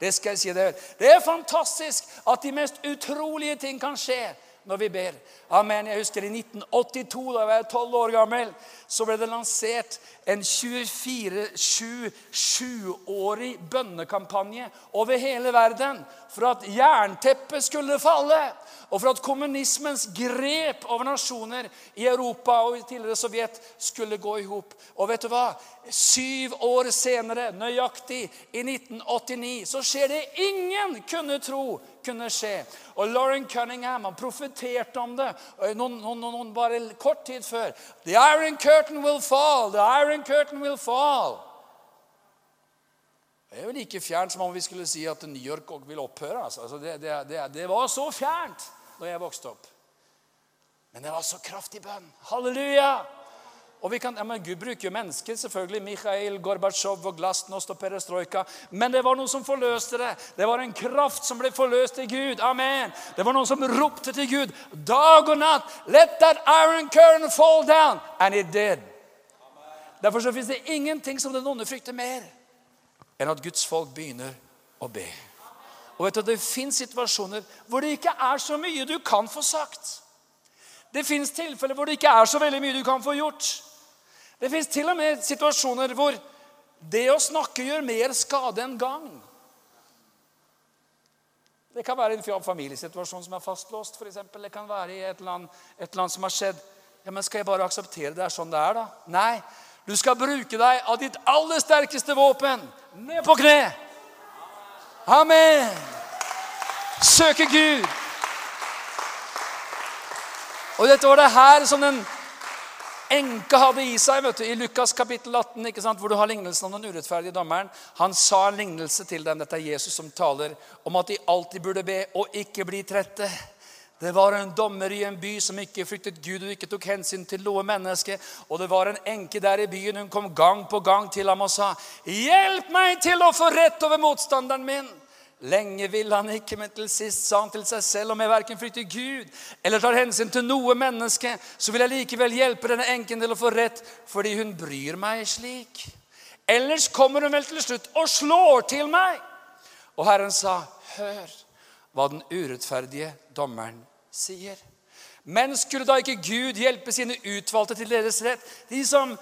Det skal jeg si det gjør. Det er fantastisk at de mest utrolige ting kan skje når vi ber. Amen. Jeg husker i 1982, da jeg var 12 år gammel, så ble det lansert en 24-7-årig bønnekampanje over hele verden for at jernteppet skulle falle. Og for at kommunismens grep over nasjoner i Europa og i tidligere Sovjet skulle gå i hop. Og vet du hva? Syv år senere, nøyaktig i 1989, så skjer det ingen kunne tro kunne skje. Og Lauren Cunningham han profeterte om det noen, noen, noen, bare kort tid før. The iron curtain will fall. The iron curtain will fall. Det er jo like fjernt som om vi skulle si at New York vil opphøre. Altså, det, det, det, det var så fjernt da jeg vokste opp. Men det var så kraftig bønn. Halleluja! Og vi kan, ja, men Gud bruker jo mennesker, selvfølgelig. Mikhail, Gorbatsjov og Glasnost og Perestrojka. Men det var noe som forløste det. Det var en kraft som ble forløst i Gud. Amen. Det var noen som ropte til Gud dag og natt. Let that iron curtain fall down. And it did. Derfor så fins det ingenting som den onde frykter mer enn at Guds folk begynner å be. Og vet du, Det fins situasjoner hvor det ikke er så mye du kan få sagt. Det fins tilfeller hvor det ikke er så veldig mye du kan få gjort. Det fins til og med situasjoner hvor det å snakke gjør mer skade enn gagn. Det kan være en familiesituasjon som er fastlåst. For eksempel. det kan være i et land, et land som har skjedd. Ja, men Skal jeg bare akseptere det er sånn det er, da? Nei. Du skal bruke deg av ditt aller sterkeste våpen. Ned på kne. Amen. Søke Gud. Og dette var det her som den enka hadde i seg. vet du, I Lukas kapittel 18, ikke sant, hvor du har lignelsen om den urettferdige dommeren. Han sa en lignelse til dem. Dette er Jesus som taler om at de alltid burde be og ikke bli trette. Det var en dommer i en by som ikke fryktet Gud og ikke tok hensyn til noe menneske. Og det var en enke der i byen. Hun kom gang på gang til ham og sa, 'Hjelp meg til å få rett over motstanderen min.' Lenge ville han ikke, men til sist sa han til seg selv om jeg verken frykter Gud eller tar hensyn til noe menneske, så vil jeg likevel hjelpe denne enken til å få rett, fordi hun bryr meg slik. Ellers kommer hun vel til slutt og slår til meg. Og Herren sa, hør hva den urettferdige dommeren sier. Men skulle da ikke Gud hjelpe sine utvalgte til deres rett, de som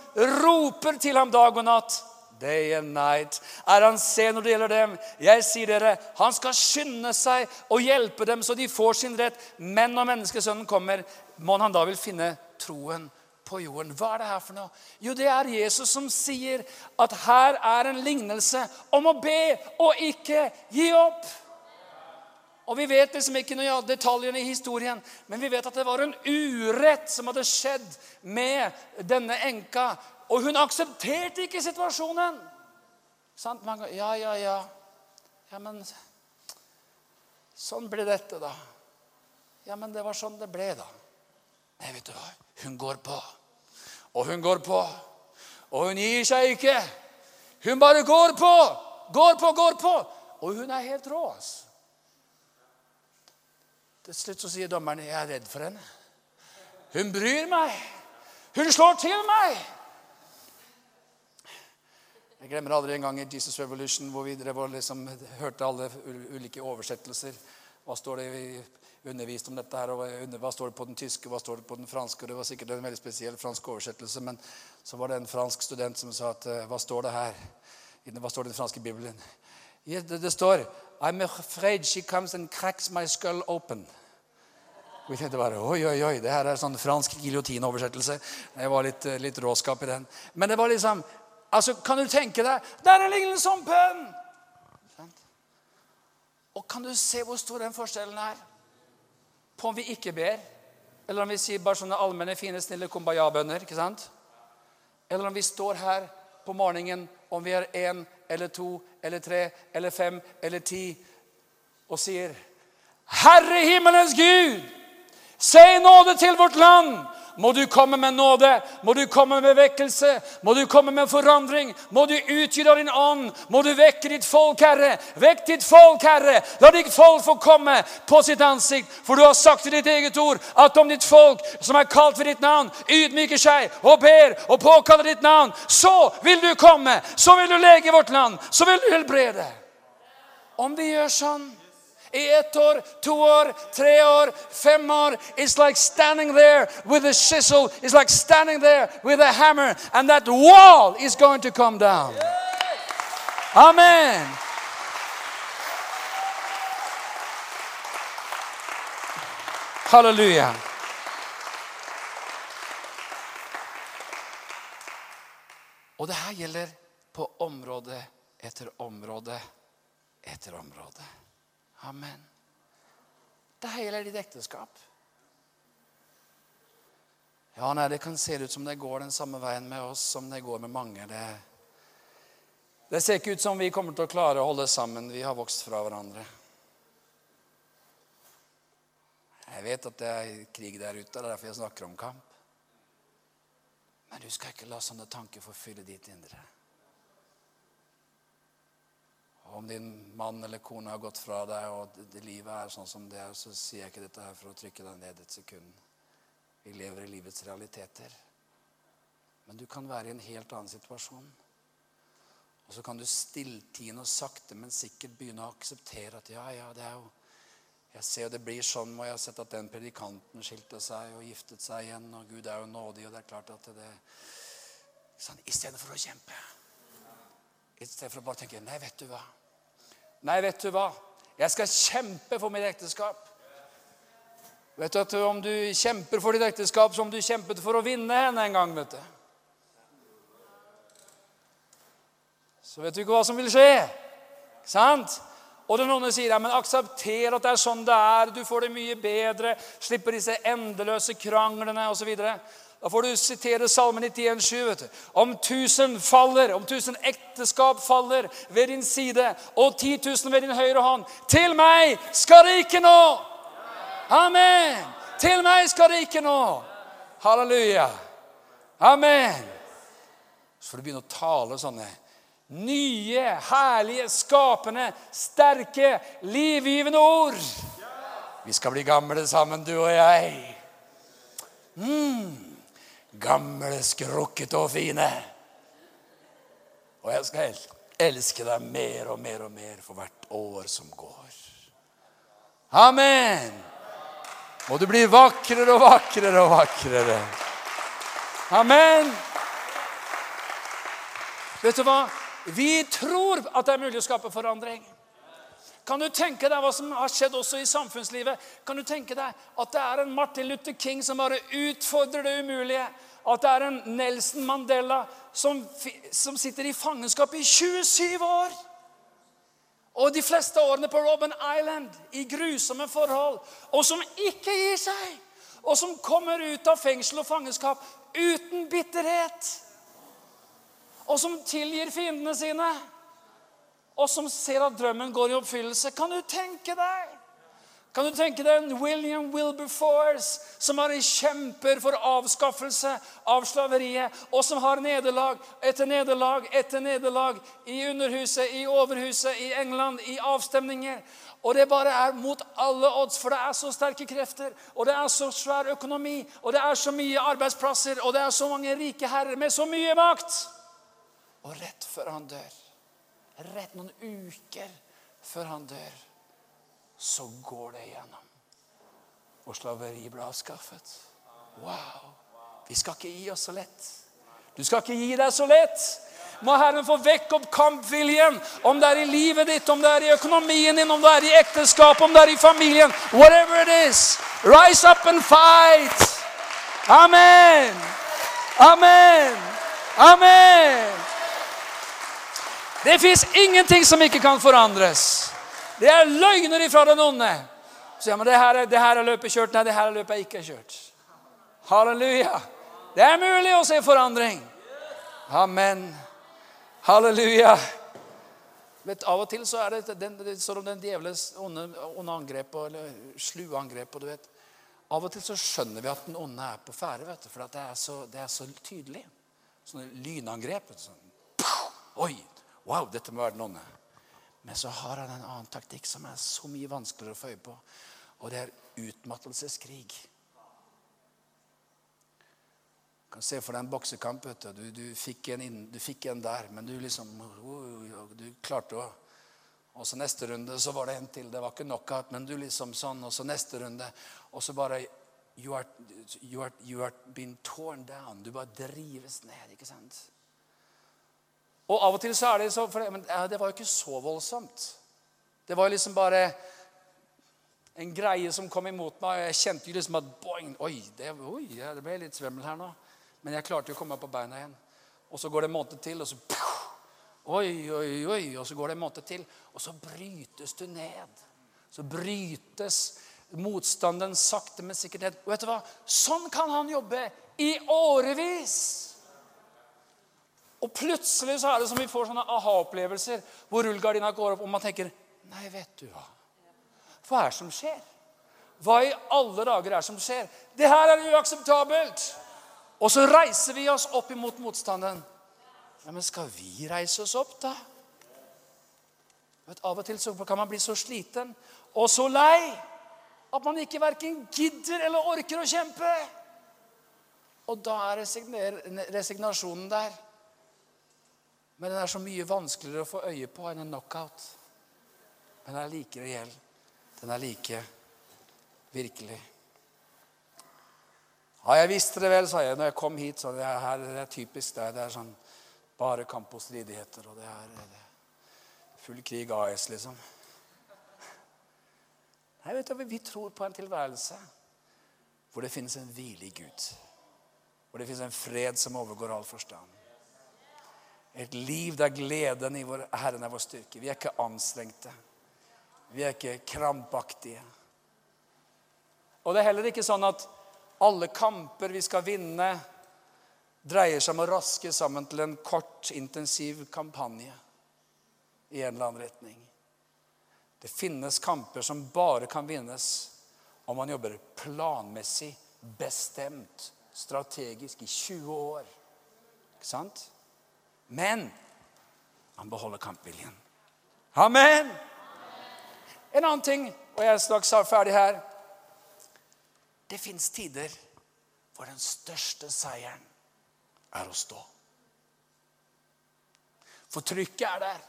roper til ham dag og natt? Day and night. Er han se når det gjelder dem? Jeg sier dere, han skal skynde seg og hjelpe dem så de får sin rett. Men når menneskesønnen kommer, må han da vil finne troen på jorden. Hva er det her for noe? Jo, det er Jesus som sier at her er en lignelse om å be og ikke gi opp. Og Vi vet liksom ikke noe detaljene i historien, men vi vet at det var en urett som hadde skjedd med denne enka. Og hun aksepterte ikke situasjonen. Sant? Ja, ja, ja. Ja, men Sånn ble dette, da. Ja, men det var sånn det ble, da. Nei, vet du hva? Hun går på. Og hun går på. Og hun gir seg ikke. Hun bare går på. Går på, går på. Og hun er helt rå. altså. Til slutt så sier dommeren, 'Jeg er redd for henne.' Hun bryr meg. Hun slår til meg. Jeg glemmer aldri en gang i Jesus Revolution hvor vi liksom, hørte alle ulike oversettelser. Hva står det vi underviste om dette her, og hva står det på den tyske, hva står det på den franske? Det var sikkert en veldig spesiell fransk oversettelse, men så var det en fransk student som sa at hva står det her? Hva står det i den franske bibelen? Det står I'm afraid she comes and cracks my skull open. Vi tenkte bare oi, oi, oi, det her er sånn fransk giljotinoversettelse. Det var litt, eh, litt, råskap i den. Men det var liksom altså, Kan du tenke deg Der er lignende som pønn! Og kan du se hvor stor den forskjellen er? på om vi ikke ber, eller om vi sier bare sånne allmenne, fine, snille kumbaya-bønner. ikke sant? Eller om vi står her på morgenen, om vi er én eller to eller tre eller fem eller ti, og sier Herre himmelens Gud, se nåde til vårt land. Må du komme med nåde, må du komme med vekkelse, må du komme med forandring. Må du utgyte din ånd, må du vekke ditt folk, Herre. Vekk ditt folk, Herre. La ditt folk få komme på sitt ansikt. For du har sagt i ditt eget ord at om ditt folk som er kalt ved ditt navn, ydmyker seg og ber og påkaller ditt navn, så vil du komme. Så vil du lege vårt land. Så vil du helbrede. Om vi gjør sånn i ett år, år, tre år, fem år. It's like standing there with a chisel. It's like standing there with a hammer. And that wall is going to come down. Amen. Hallelujah. Og det her gjelder på område etter område etter område. Amen. Det hele er ditt ekteskap. Ja, nei, Det kan se ut som det går den samme veien med oss som det går med mange. Det, det ser ikke ut som vi kommer til å klare å holde sammen. Vi har vokst fra hverandre. Jeg vet at det er krig der ute. Det er derfor jeg snakker om kamp. Men du skal ikke la sånne tanker forfylle ditt indre. Om din mann eller kone har gått fra deg, og det, livet er sånn som det er, så sier jeg ikke dette her for å trykke deg ned et sekund. Vi lever i livets realiteter. Men du kan være i en helt annen situasjon. Og så kan du stilltiende og sakte, men sikkert begynne å akseptere at ja, ja, det er jo Jeg ser jo det blir sånn, og jeg har sett at den predikanten skilte seg og giftet seg igjen, og Gud er jo nådig, og det er klart at det sånn, Istedenfor å kjempe. Istedenfor å bare tenke Nei, vet du hva? Nei, vet du hva? Jeg skal kjempe for mitt ekteskap. Vet du at Om du kjemper for ditt ekteskap som du kjempet for å vinne henne en gang, vet du. Så vet du ikke hva som vil skje. Sant? Og det noen sier ja, men aksepter at det er sånn det er. Du får det mye bedre. Slipper disse endeløse kranglene osv. Da får du sitere Salme 91,7. vet du. Om tusen faller, om tusen ekteskap faller ved din side, og 10 000 ved din høyre hånd Til meg skal det ikke nå! Amen! Til meg skal det ikke nå! Halleluja! Amen! Så får du begynne å tale sånne nye, herlige, skapende, sterke, livgivende ord. Vi skal bli gamle sammen, du og jeg. Mm gamle, skrukkete og fine. Og jeg skal elske deg mer og mer og mer for hvert år som går. Amen! Og du blir vakrere og vakrere og vakrere. Amen! Vet du hva? Vi tror at det er mulig å skape forandring. Kan du tenke deg hva som har skjedd også i samfunnslivet? Kan du tenke deg At det er en Martin Luther King som bare utfordrer det umulige? At det er en Nelson Mandela som, som sitter i fangenskap i 27 år? Og de fleste årene på Robben Island i grusomme forhold. Og som ikke gir seg. Og som kommer ut av fengsel og fangenskap uten bitterhet. Og som tilgir fiendene sine og som ser at drømmen går i oppfyllelse. Kan du tenke deg? Kan du tenke deg en William Wilberforce som har kjemper for avskaffelse av slaveriet, og som har nederlag etter nederlag etter nederlag i Underhuset, i Overhuset, i England, i avstemninger. Og det bare er mot alle odds, for det er så sterke krefter, og det er så svær økonomi, og det er så mye arbeidsplasser, og det er så mange rike herrer med så mye makt. Og rett før han dør rett noen uker før han dør, så går det igjennom. Og slaveri ble avskaffet. Wow! Vi skal ikke gi oss så lett. Du skal ikke gi deg så lett. Må Herren få vekke opp kampviljen, om det er i livet ditt, om det er i økonomien din, om det er i ekteskap, om det er i familien. Whatever it is. Rise up and fight. Amen. Amen. Amen. Det fins ingenting som ikke kan forandres. Det er løgner ifra den onde. Så ja, men det her, er, det her er løpet kjørt. Nei, det her er løpet ikke kjørt. Halleluja. Det er mulig å se forandring. Amen. Halleluja. Vet, av og til så er det, den, det står om den djevelens onde, onde angrep eller slue angrep. du vet. Av og til så skjønner vi at den onde er på ferde, vet du, for det er, så, det er så tydelig. Sånne lynangrep. Sånn, Oi! Wow, dette må være den onde. Men så har han en annen taktikk som er så mye vanskeligere å få øye på. Og det er utmattelseskrig. Du kan se for deg en boksekamp. vet Du, du, fikk inn, du, fikk en der, men du liksom Du klarte å Og så neste runde så var det en til. Det var ikke knockout, men du liksom sånn. Og så neste runde. Og så bare You are, you are, you are been torn down. Du bare drives ned. ikke sant? Og av og til så er det så Men det var jo ikke så voldsomt. Det var jo liksom bare en greie som kom imot meg. og Jeg kjente jo liksom at boing, oi, det, oi, det ble litt svimmel her nå. Men jeg klarte jo å komme meg på beina igjen. Og så går det en måned til, og så Oi, oi, oi. Og så går det en måned til, og så brytes du ned. Så brytes motstanden sakte, men sikkert ned. Og vet du hva? Sånn kan han jobbe i årevis. Og plutselig så er det som vi får sånne aha-opplevelser hvor rullegardina går opp, og man tenker Nei, vet du hva? Hva er det som skjer? Hva i alle dager er det som skjer? Det her er uakseptabelt! Og så reiser vi oss opp imot motstanden. Ja, Men skal vi reise oss opp, da? Vet, av og til så kan man bli så sliten og så lei at man ikke verken gidder eller orker å kjempe. Og da er resignasjonen der. Men den er så mye vanskeligere å få øye på enn en knockout. Men den er like reell. Den er like virkelig. Ja, jeg visste det vel, sa jeg når jeg kom hit. så det er, her, det er typisk det. Det er sånn bare kamp og stridigheter. Og det er, det er full krig AS, liksom. Nei, vet du, Vi tror på en tilværelse hvor det finnes en hvile Gud. Hvor det finnes en fred som overgår all forstand. Et liv der gleden i vår Herren er vår styrke. Vi er ikke anstrengte. Vi er ikke krampaktige. Og det er heller ikke sånn at alle kamper vi skal vinne, dreier seg om å raske sammen til en kort, intensiv kampanje i en eller annen retning. Det finnes kamper som bare kan vinnes om man jobber planmessig, bestemt, strategisk i 20 år. Ikke sant? Men han beholder kampviljen. Amen! En annen ting, og jeg er straks ferdig her Det fins tider hvor den største seieren er å stå. For trykket er der.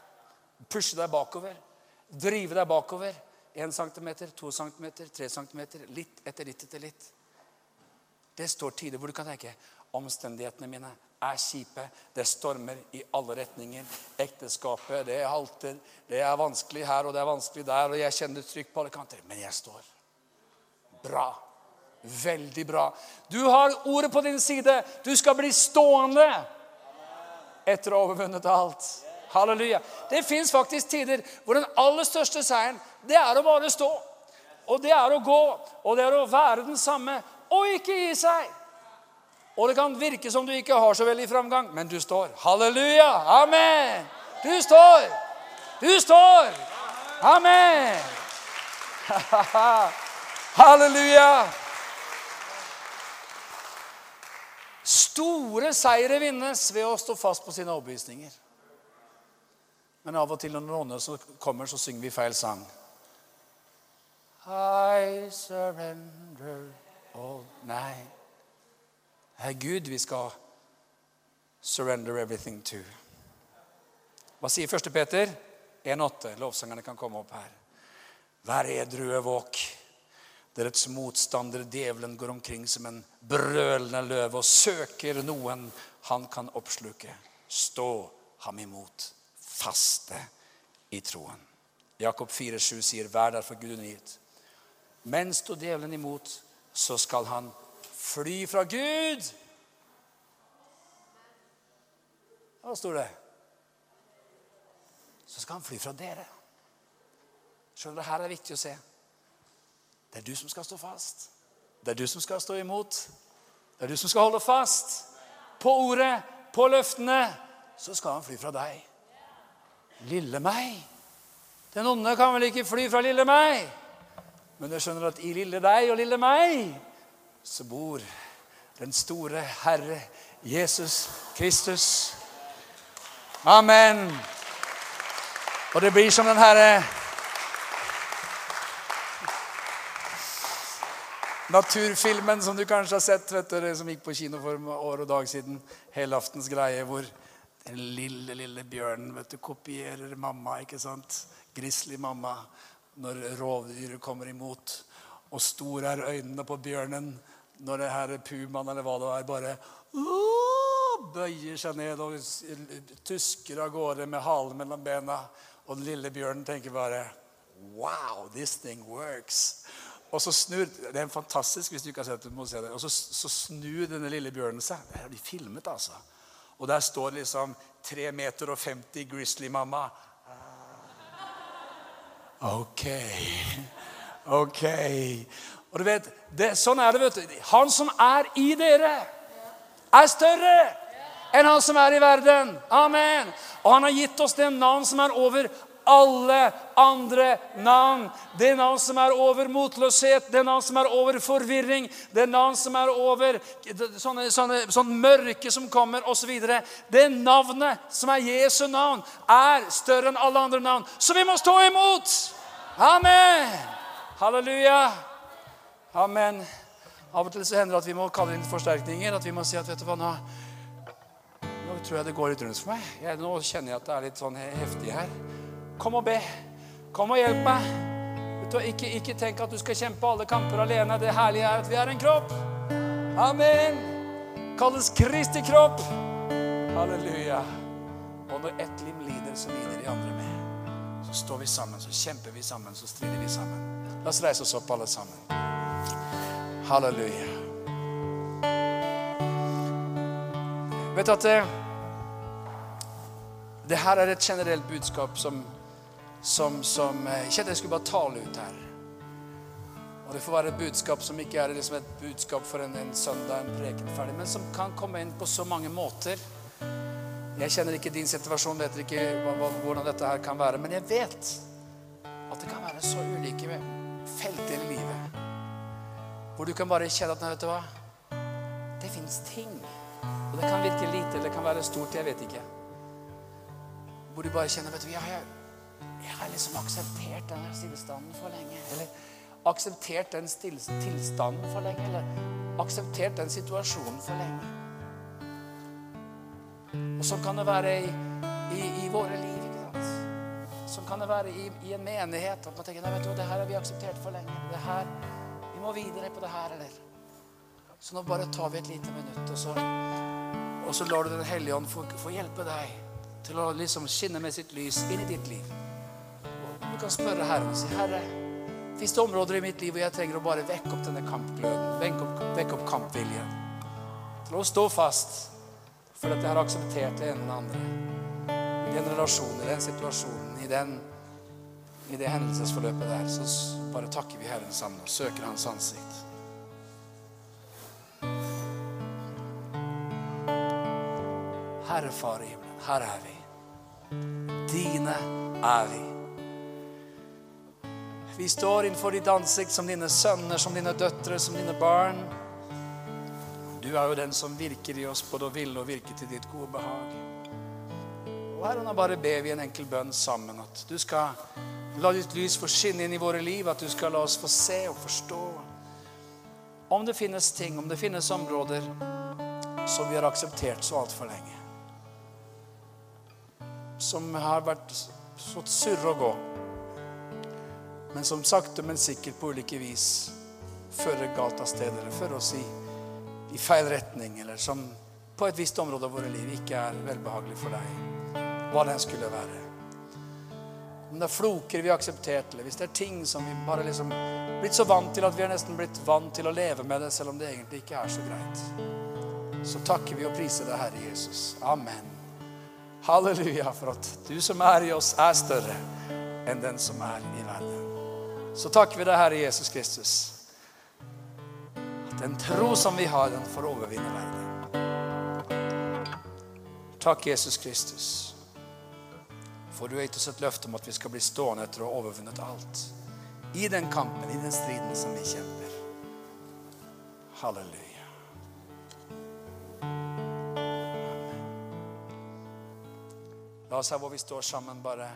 Pushe deg bakover. Drive deg bakover. 1 cm, 2 cm, 3 cm. Litt etter litt etter litt. Det står tider hvor du kan tenke omstendighetene mine er kjipe. Det stormer i alle retninger. Ekteskapet, det halter. Det er vanskelig her, og det er vanskelig der, og jeg kjenner trykk på alle kanter. Men jeg står. Bra. Veldig bra. Du har ordet på din side. Du skal bli stående etter å ha overvunnet alt. Halleluja. Det fins faktisk tider hvor den aller største seieren, det er å bare stå. Og det er å gå, og det er å være den samme og ikke gi seg. Og det kan virke som du ikke har så veldig framgang, men du står. Halleluja! Amen! Du står! Du står! Amen! Halleluja! Store seire vinnes ved å stå fast på sine overbevisninger. Men av og til når noen som kommer, så synger vi feil sang. I surrender all night. Er Gud vi skal surrender everything to. Hva sier 1. Peter 1,8? Lovsangerne kan komme opp her. Vær edrue våk. Deres motstander, djevelen, går omkring som en brølende løve og søker noen han kan oppsluke. Stå ham imot, faste i troen. Jakob 4,7 sier, vær derfor Gud unngitt. Men sto djevelen imot, så skal han Fly fra Gud. Hva står det? Så skal han fly fra dere. Skjønner du, Her er det viktig å se. Det er du som skal stå fast. Det er du som skal stå imot. Det er du som skal holde fast på ordet, på løftene. Så skal han fly fra deg. Lille meg. Den onde kan vel ikke fly fra lille meg? Men jeg skjønner at i lille deg og lille meg så bor den store Herre Jesus Kristus. Amen. Og det blir som den herre Naturfilmen som du kanskje har sett, vet du, som gikk på kino for år og dag siden. Helaftens greie hvor den lille, lille bjørnen vet du, kopierer mamma. ikke sant? Grizzly mamma når rovdyret kommer imot. Og store er øynene på bjørnen når det her pumaen eller hva det er, bare bøyer seg ned og tusker av gårde med halen mellom bena. Og den lille bjørnen tenker bare Wow, this thing works. Og så snur, Det er fantastisk hvis du ikke har sett det. må se det. Og så, så snur denne lille bjørnen seg. Det har de filmet, altså. Og der står liksom 3 meter og 50 Grizzly-mamma. Ok. Ok. Og du vet, det, Sånn er det. vet du. Han som er i dere, er større enn han som er i verden. Amen. Og han har gitt oss det navn som er over alle andre navn. Det navn som er over motløshet, det navn som er over forvirring, det navn som er over sånne, sånne, sånn mørke som kommer, osv. Det navnet som er Jesu navn, er større enn alle andre navn. Så vi må stå imot! Amen! Halleluja! Amen. Av og til så hender det at vi må kalle inn forsterkninger. At vi må si at vet du hva, nå, nå tror jeg det går litt rundt for meg. Jeg, nå kjenner jeg at det er litt sånn heftig her. Kom og be. Kom og hjelp meg. Ikke, ikke, tenk at du skal kjempe alle kamper alene. Det herlige er at vi er en kropp. Amen. Kalles Kristi kropp. Halleluja. Og når ett lim lider, så lider de andre med. Så står vi sammen, så kjemper vi sammen, så strider vi sammen. La oss reise oss opp, alle sammen. Halleluja. Vet du at det, det her er et generelt budskap som som, som eh, Ikke at jeg skulle bare tale ut her. Og Det får være et budskap som ikke er liksom et budskap for en, en søndag, en preken ferdig, men som kan komme inn på så mange måter. Jeg kjenner ikke din situasjon, vet ikke hvordan dette her kan være, men jeg vet at det kan være så ulike felter. Hvor du kan bare kjenne at vet du hva? Det fins ting. Og det kan virke lite, eller det kan være stort. Jeg vet ikke. Hvor du bare kjenner vet du, jeg, jeg har liksom akseptert denne stillestanden for lenge. Eller akseptert den tilstanden for lenge. Eller akseptert den situasjonen for lenge. Og sånn kan det være i, i, i våre liv. ikke sant? Sånn kan det være i, i en menighet. At man tenker nei, vet du, det her har vi akseptert for lenge. Det her, må videre på det her, eller? Så nå bare tar vi et lite minutt, og så, og så lar du Den hellige ånd få, få hjelpe deg til å liksom skinne med sitt lys inn i ditt liv. Og Du kan spørre Herren og si, 'Herre, fins det områder i mitt liv hvor jeg trenger å bare vekke opp denne kampgløden, vekke opp, vekke opp kampviljen?' Til å stå fast for at jeg har akseptert det ene eller andre. I den relasjonen, i den situasjonen, i, den, i det hendelsesforløpet der, så bare takker vi Herren sammen og søker Hans ansikt. Herre Far i himmelen, her er vi. Dine er vi. Vi står innenfor ditt ansikt som dine sønner, som dine døtre, som dine barn. Du er jo den som virker i oss både å ville og virke til ditt gode behag. Og her og bare ber vi en enkel bønn sammen. At du skal la ditt lys få skinne inn i våre liv. At du skal la oss få se og forstå. Om det finnes ting, om det finnes områder som vi har akseptert så altfor lenge. Som har vært fått surre og gå men som sakte, men sikkert på ulike vis fører galt av sted, eller fører oss i, i, feil retning, eller som på et visst område av våre liv ikke er velbehagelig for deg, hva den skulle være. Om det er floker vi har akseptert, eller hvis det er ting som vi bare liksom blitt så vant til at vi har nesten blitt vant til å leve med det, selv om det egentlig ikke er så greit, så takker vi og priser deg, Herre Jesus. Amen. Halleluja for at du som er i oss, er større enn den som er i verden. så takker vi deg, Herre Jesus Kristus. At den tro som vi har, den får overvinne verden. Takk, Jesus Kristus. For du har gitt oss et løfte om at vi skal bli stående etter å ha overvunnet alt. I den kampen, i den striden som vi kjemper. Halleluja. La oss her hvor vi står sammen, bare